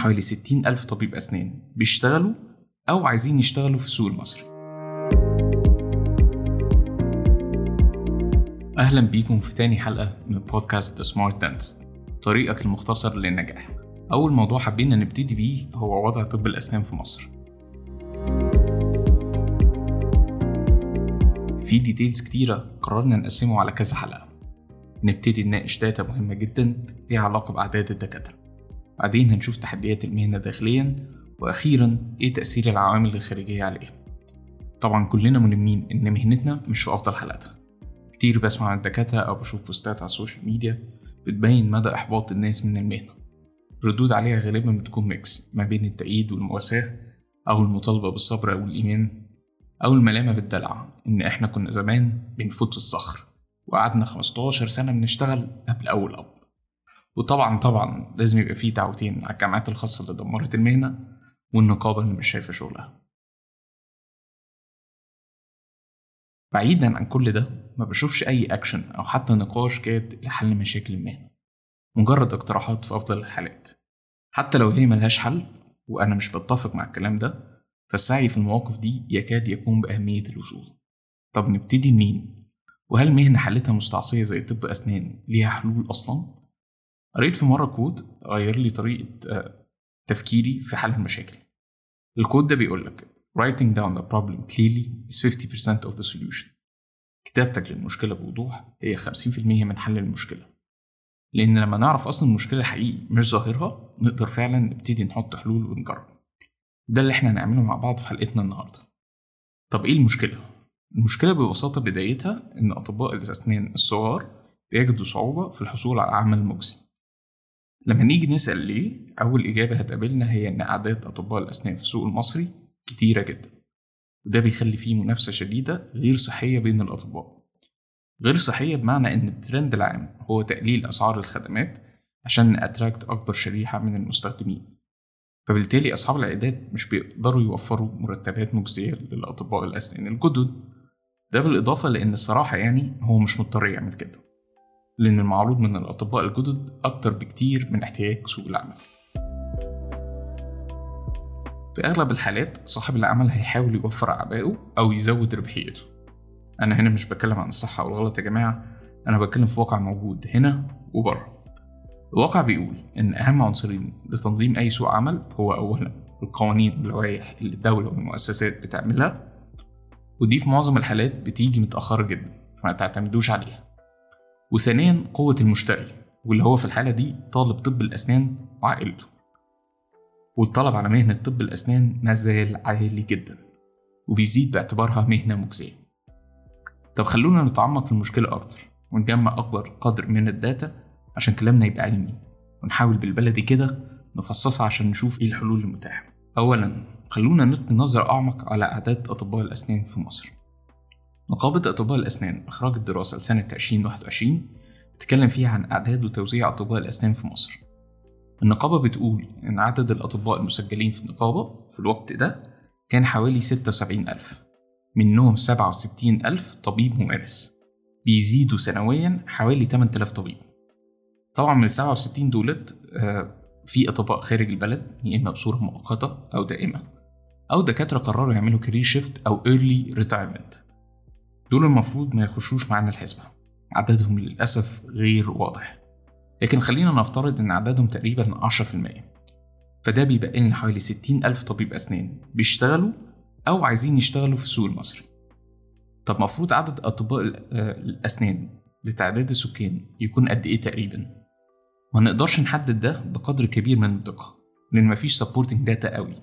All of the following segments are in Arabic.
حوالي 60 ألف طبيب أسنان بيشتغلوا أو عايزين يشتغلوا في السوق المصري أهلا بيكم في تاني حلقة من بودكاست The Smart Dentist طريقك المختصر للنجاح. أول موضوع حابين نبتدي بيه هو وضع طب الأسنان في مصر. في ديتيلز كتيرة قررنا نقسمه على كذا حلقة. نبتدي نناقش data مهمة جدا ليها علاقة بأعداد الدكاترة. بعدين هنشوف تحديات المهنة داخليا وأخيرا إيه تأثير العوامل الخارجية عليها. طبعا كلنا ملمين إن مهنتنا مش في أفضل حالاتها. كتير بسمع عن الدكاترة أو بشوف بوستات على ال social media بتبين مدى إحباط الناس من المهنة. ردود عليها غالبا بتكون mix ما بين التأييد والمواساة أو المطالبة بالصبر أو الإيمان أو الملامة بالدلع إن إحنا كنا زمان بنفوت في الصخر وقعدنا 15 سنة بنشتغل قبل أول أب وطبعا طبعا لازم يبقى فيه دعوتين على الجامعات الخاصة اللي دمرت المهنة والنقابة اللي مش شايفة شغلها بعيدا عن كل ده ما بشوفش أي أكشن أو حتى نقاش جاد لحل مشاكل المهنة مجرد اقتراحات في أفضل الحالات حتى لو هي ملهاش حل وأنا مش بتفق مع الكلام ده فالسعي في المواقف دي يكاد يكون بأهمية الوصول طب نبتدي منين؟ وهل مهنة حالتها مستعصية زي طب أسنان ليها حلول أصلا؟ قريت في مرة كود غير لي طريقة تفكيري في حل المشاكل. الكود ده بيقولك writing down the problem clearly is 50% of the solution. كتابتك للمشكلة بوضوح هي 50% من حل المشكلة. لأن لما نعرف أصلا المشكلة حقيقي مش ظاهرها نقدر فعلا نبتدي نحط حلول ونجرب. ده اللي إحنا هنعمله مع بعض في حلقتنا النهاردة. طب إيه المشكلة؟ المشكلة ببساطة بدايتها إن أطباء الأسنان الصغار بيجدوا صعوبة في الحصول على عمل مجزي. لما نيجي نسأل ليه أول إجابة هتقابلنا هي إن أعداد أطباء الأسنان في السوق المصري كتيرة جدا وده بيخلي فيه منافسة شديدة غير صحية بين الأطباء. غير صحية بمعنى إن الترند العام هو تقليل أسعار الخدمات عشان نأتراكت أكبر شريحة من المستخدمين. فبالتالي أصحاب العيادات مش بيقدروا يوفروا مرتبات مجزية للأطباء الأسنان الجدد. ده بالإضافة لأن الصراحة يعني هو مش مضطر يعمل كده. لأن المعروض من الأطباء الجدد أكتر بكتير من احتياج سوق العمل. في أغلب الحالات صاحب العمل هيحاول يوفر أعبائه أو يزود ربحيته. أنا هنا مش بتكلم عن الصح أو الغلط يا جماعة أنا بتكلم في واقع موجود هنا وبره. الواقع بيقول إن أهم عنصرين لتنظيم أي سوق عمل هو أولا القوانين واللوائح اللي الدولة والمؤسسات بتعملها ودي في معظم الحالات بتيجي متأخرة جدا فما تعتمدوش عليها. وثانيا قوة المشتري واللي هو في الحالة دي طالب طب الأسنان وعائلته. والطلب على مهنة طب الأسنان ما زال عالي جدا وبيزيد باعتبارها مهنة مجزية. طب خلونا نتعمق في المشكلة أكتر ونجمع أكبر قدر من الداتا عشان كلامنا يبقى علمي ونحاول بالبلدي كده نفصصها عشان نشوف إيه الحلول المتاحة. أولا خلونا نلقي نظرة أعمق على أعداد أطباء الأسنان في مصر. نقابة أطباء الأسنان أخرجت دراسة لسنة 2021 بتتكلم فيها عن أعداد وتوزيع أطباء الأسنان في مصر. النقابة بتقول إن عدد الأطباء المسجلين في النقابة في الوقت ده كان حوالي 76 ألف. منهم 67 ألف طبيب ممارس. بيزيدوا سنويا حوالي 8000 طبيب. طبعا من ال 67 دولت في أطباء خارج البلد يا إما بصورة مؤقتة أو دائمة. أو دكاترة قرروا يعملوا كارير شيفت أو early retirement. دول المفروض ما يخشوش معانا الحسبة. عددهم للأسف غير واضح. لكن خلينا نفترض إن عددهم تقريبا 10% فده بيبقى لنا حوالي 60 ألف طبيب أسنان بيشتغلوا أو عايزين يشتغلوا في السوق المصري. طب مفروض عدد أطباء الأسنان لتعداد السكان يكون قد إيه تقريبا؟ ما نقدرش نحدد ده بقدر كبير من الدقة لأن مفيش supporting data قوي.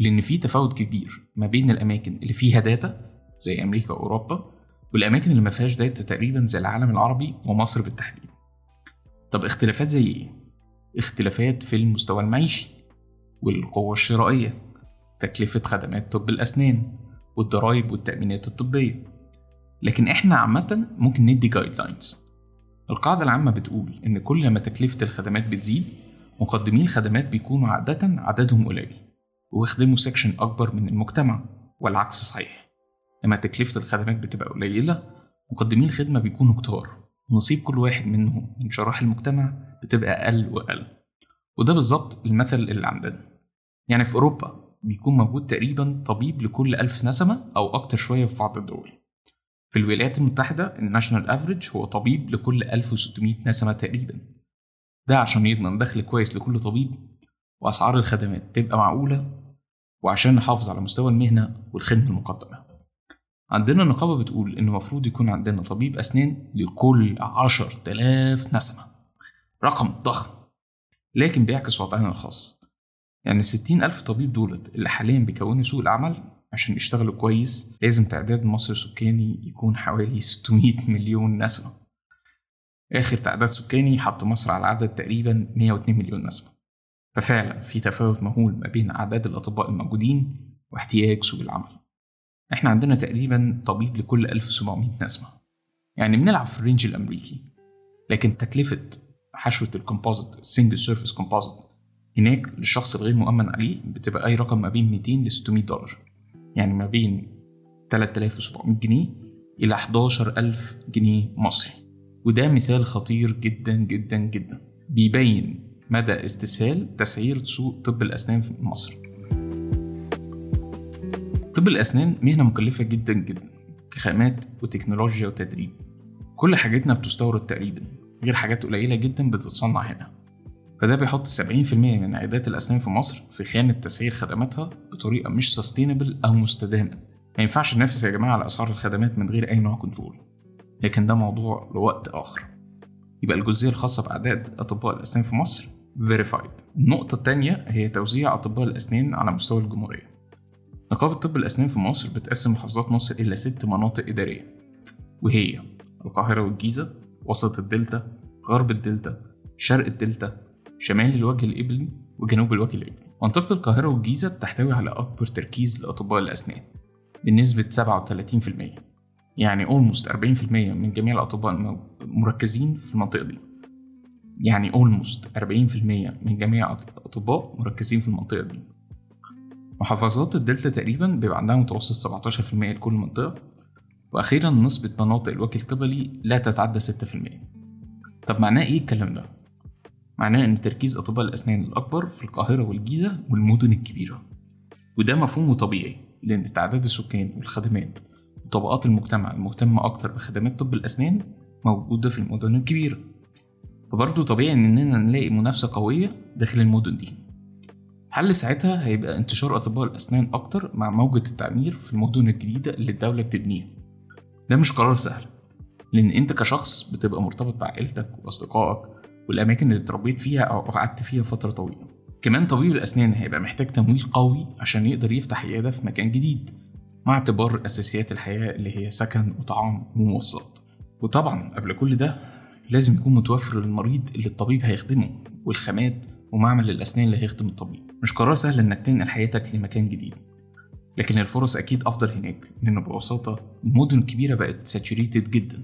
لأن في تفاوت كبير ما بين الأماكن اللي فيها data زي أمريكا وأوروبا والأماكن اللي ما فيهاش data تقريبا زي العالم العربي ومصر بالتحديد. طب اختلافات زي إيه؟ اختلافات في المستوى المعيشي والقوة الشرائية تكلفة خدمات طب الأسنان والضرايب والتأمينات الطبية. لكن إحنا عامة ممكن ندي guidelines القاعدة العامة بتقول إن كل ما تكلفة الخدمات بتزيد مقدمي الخدمات بيكونوا عادة عددهم قليل ويخدموا section أكبر من المجتمع والعكس صحيح. لما تكلفة الخدمات بتبقى قليلة مقدمي الخدمة بيكونوا كتار ونصيب كل واحد منهم من شرائح المجتمع بتبقى أقل وأقل. وده بالظبط المثل اللي عندنا. يعني في أوروبا بيكون موجود تقريبا طبيب لكل ألف نسمة أو أكتر شوية في بعض الدول. في الولايات المتحدة الناشونال أفريج هو طبيب لكل 1600 نسمة تقريبا. ده عشان يضمن دخل كويس لكل طبيب وأسعار الخدمات تبقى معقولة وعشان نحافظ على مستوى المهنة والخدمة المقدمة. عندنا نقابة بتقول إن المفروض يكون عندنا طبيب أسنان لكل عشر تلاف نسمة. رقم ضخم. لكن بيعكس وضعنا الخاص. يعني الستين ألف طبيب دولت اللي حاليا بيكونوا سوق العمل عشان يشتغلوا كويس لازم تعداد مصر السكاني يكون حوالي 600 مليون نسمة. آخر تعداد سكاني حط مصر على عدد تقريبا 102 مليون نسمة. ففعلا في تفاوت مهول ما بين أعداد الأطباء الموجودين واحتياج سوق العمل. إحنا عندنا تقريبا طبيب لكل 1700 نسمة يعني بنلعب في ال range الأمريكي لكن تكلفة حشوة ال composite ال single surface composite هناك للشخص الغير مؤمن عليه بتبقى أي رقم ما بين 200 ل 600 دولار. يعني ما بين 3700 جنيه إلى 11000 جنيه مصري. وده مثال خطير جدا جدا جدا. بيبين مدى استسهال تسعير سوق طب الأسنان في مصر. طب الأسنان مهنة مكلفة جدا جدا كخامات وتكنولوجيا وتدريب. كل حاجتنا بتستورد تقريبا غير حاجات قليلة جدا بتتصنع هنا. فده بيحط 70% من عيادات الأسنان في مصر في خانة تسعير خدماتها بطريقة مش sustainable أو مستدامة. ما ينفعش ننافس يا جماعة على أسعار الخدمات من غير أي نوع control لكن ده موضوع لوقت آخر. يبقى الجزئية الخاصة بأعداد أطباء الأسنان في مصر verified. النقطة التانية هي توزيع أطباء الأسنان على مستوى الجمهورية. نقابة طب الأسنان في مصر بتقسم محافظات مصر إلى ست مناطق إدارية وهي القاهرة والجيزة وسط الدلتا غرب الدلتا شرق الدلتا شمال الوجه القبلي وجنوب الوجه القبلي. منطقة القاهرة والجيزة بتحتوي على أكبر تركيز لأطباء الأسنان بنسبة 37% يعني almost 40% من جميع الأطباء مركزين في المنطقة دي. يعني almost 40% من جميع الأطباء مركزين في المنطقة دي. محافظات الدلتا تقريبا بيبقى عندها متوسط 17% لكل منطقة وأخيرا نسبة مناطق الوجه القبلي لا تتعدى 6% طب معناه إيه الكلام ده؟ معناه إن تركيز أطباء الأسنان الأكبر في القاهرة والجيزة والمدن الكبيرة. وده مفهوم طبيعي لأن تعداد السكان والخدمات وطبقات المجتمع المهتمة أكتر بخدمات طب الأسنان موجودة في المدن الكبيرة. فبرضه طبيعي إننا نلاقي منافسة قوية داخل المدن دي. حل ساعتها هيبقى انتشار أطباء الأسنان أكتر مع موجة التعمير في المدن الجديدة اللي الدولة بتبنيها؟ ده مش قرار سهل لأن أنت كشخص بتبقى مرتبط بعائلتك وأصدقائك والأماكن اللي اتربيت فيها أو قعدت فيها فترة طويلة. كمان طبيب الأسنان هيبقى محتاج تمويل قوي عشان يقدر يفتح عيادة في مكان جديد مع اعتبار أساسيات الحياة اللي هي سكن وطعام ومواصلات. وطبعا قبل كل ده لازم يكون متوفر للمريض اللي الطبيب هيخدمه والخامات ومعمل الأسنان اللي هيخدم الطبيب. مش قرار سهل إنك تنقل حياتك لمكان جديد. لكن الفرص أكيد أفضل هناك لأن ببساطة المدن الكبيرة بقت saturated جدا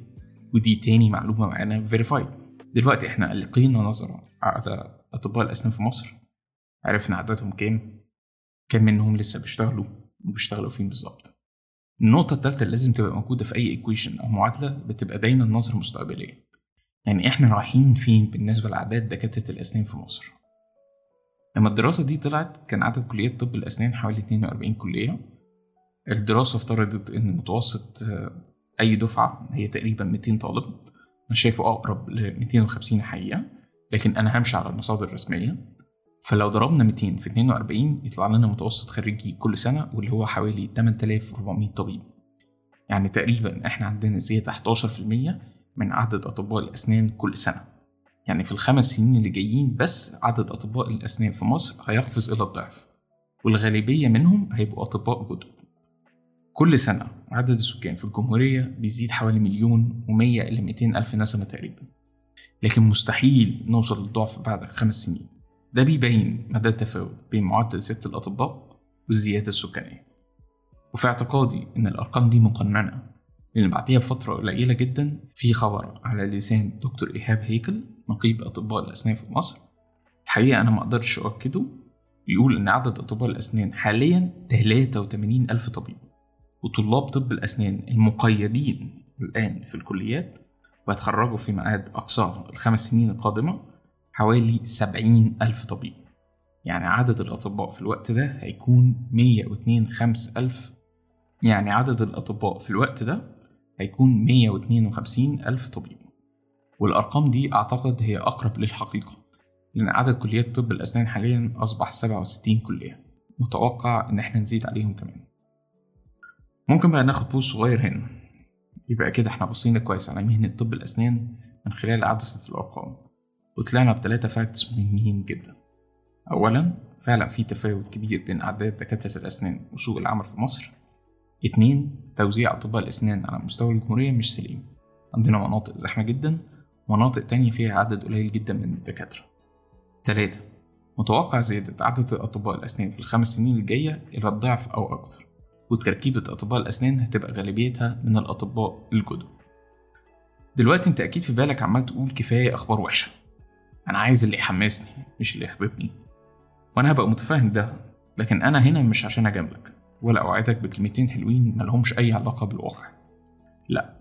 ودي تاني معلومة معانا verified دلوقتي إحنا ألقينا نظرة على أطباء الأسنان في مصر. عرفنا عددهم كام؟ كام منهم لسه بيشتغلوا؟ وبيشتغلوا فين بالظبط؟ النقطة التالتة اللي لازم تبقى موجودة في أي إيكويشن أو معادلة بتبقى دايما نظرة مستقبلية. يعني إحنا رايحين فين بالنسبة لأعداد دكاترة الأسنان في مصر؟ لما الدراسة دي طلعت كان عدد كليات طب الأسنان حوالي 42 كلية. الدراسة افترضت إن متوسط أي دفعة هي تقريبا 200 طالب. أنا شايفه أقرب ل 250 حقيقة لكن أنا همشي على المصادر الرسمية. فلو ضربنا 200 في 42 يطلع لنا متوسط خريجي كل سنة واللي هو حوالي 8400 طبيب. يعني تقريبا إحنا عندنا زيادة 11% من عدد أطباء الأسنان كل سنة. يعني في الخمس سنين اللي جايين بس عدد أطباء الأسنان في مصر هيقفز إلى الضعف والغالبية منهم هيبقوا أطباء جدد. كل سنة عدد السكان في الجمهورية بيزيد حوالي مليون ومية إلى ميتين ألف نسمة تقريبا. لكن مستحيل نوصل للضعف بعد خمس سنين. ده بيبين مدى التفاوت بين معدل زيادة الأطباء والزيادة السكانية. وفي اعتقادي إن الأرقام دي مقننة لأن بعديها بفترة قليلة جدا في خبر على لسان دكتور إيهاب هيكل نقيب أطباء الأسنان في مصر. الحقيقة أنا مقدرش أؤكده. بيقول إن عدد أطباء الأسنان حاليا 83 ألف طبيب وطلاب طب الأسنان المقيدين الآن في الكليات وهيتخرجوا في ميعاد أقصاه الخمس سنين القادمة حوالي سبعين ألف طبيب. يعني عدد الأطباء في الوقت ده هيكون مية واتنين خمس ألف. يعني عدد الأطباء في الوقت ده هيكون مية واتنين وخمسين ألف طبيب. والأرقام دي أعتقد هي أقرب للحقيقة لأن عدد كليات طب الأسنان حاليا أصبح سبعة وستين كلية. متوقع إن إحنا نزيد عليهم كمان. ممكن بقى ناخد pause صغير هنا. يبقى كده إحنا بصينا كويس على مهنة طب الأسنان من خلال عدسة الأرقام. وطلعنا بتلاتة facts مهمين جدا. أولا فعلا في تفاوت كبير بين أعداد دكاترة الأسنان وسوق العمل في مصر. اتنين توزيع أطباء الأسنان على مستوى الجمهورية مش سليم. عندنا مناطق زحمة جدا. ومناطق تانية فيها عدد قليل جدا من الدكاترة. تلاتة متوقع زيادة عدد أطباء الأسنان في الخمس سنين الجاية إلى الضعف أو أكثر وتركيبة أطباء الأسنان هتبقى غالبيتها من الأطباء الجدد. دلوقتي أنت أكيد في بالك عمال تقول كفاية أخبار وحشة. أنا عايز اللي يحمسني مش اللي يحبطني وأنا هبقى متفاهم ده لكن أنا هنا مش عشان أجاملك ولا أوعدك بكلمتين حلوين ملهمش أي علاقة بالواقع. لأ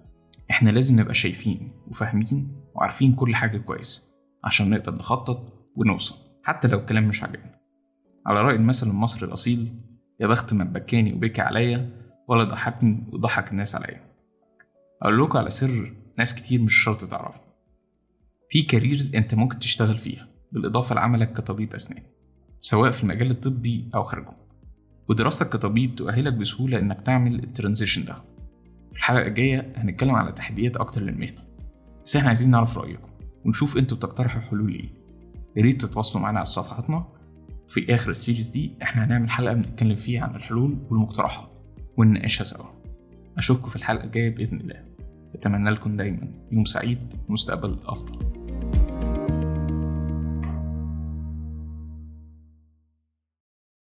إحنا لازم نبقى شايفين وفاهمين وعارفين كل حاجة كويس عشان نقدر نخطط ونوصل حتى لو الكلام مش عاجبنا على رأي المثل المصري الأصيل يا بخت من بكاني وبكى عليا ولا ضحكني وضحك الناس عليا. أقول لكم على سر ناس كتير مش شرط تعرفه. في careers أنت ممكن تشتغل فيها بالإضافة لعملك كطبيب أسنان سواء في المجال الطبي أو خارجه. ودراستك كطبيب تؤهلك بسهولة إنك تعمل ال transition ده. في الحلقة الجاية هنتكلم على تحديات أكتر للمهنة. بس إحنا عايزين نعرف رأيكم ونشوف أنتوا بتقترحوا حلول إيه يا ريت تتواصلوا معانا على صفحاتنا. في آخر السيريز دي إحنا هنعمل حلقة بنتكلم فيها عن الحلول والمقترحات ونناقشها سوا. أشوفكم في الحلقة الجاية بإذن الله. أتمنى لكم دايما يوم سعيد ومستقبل أفضل.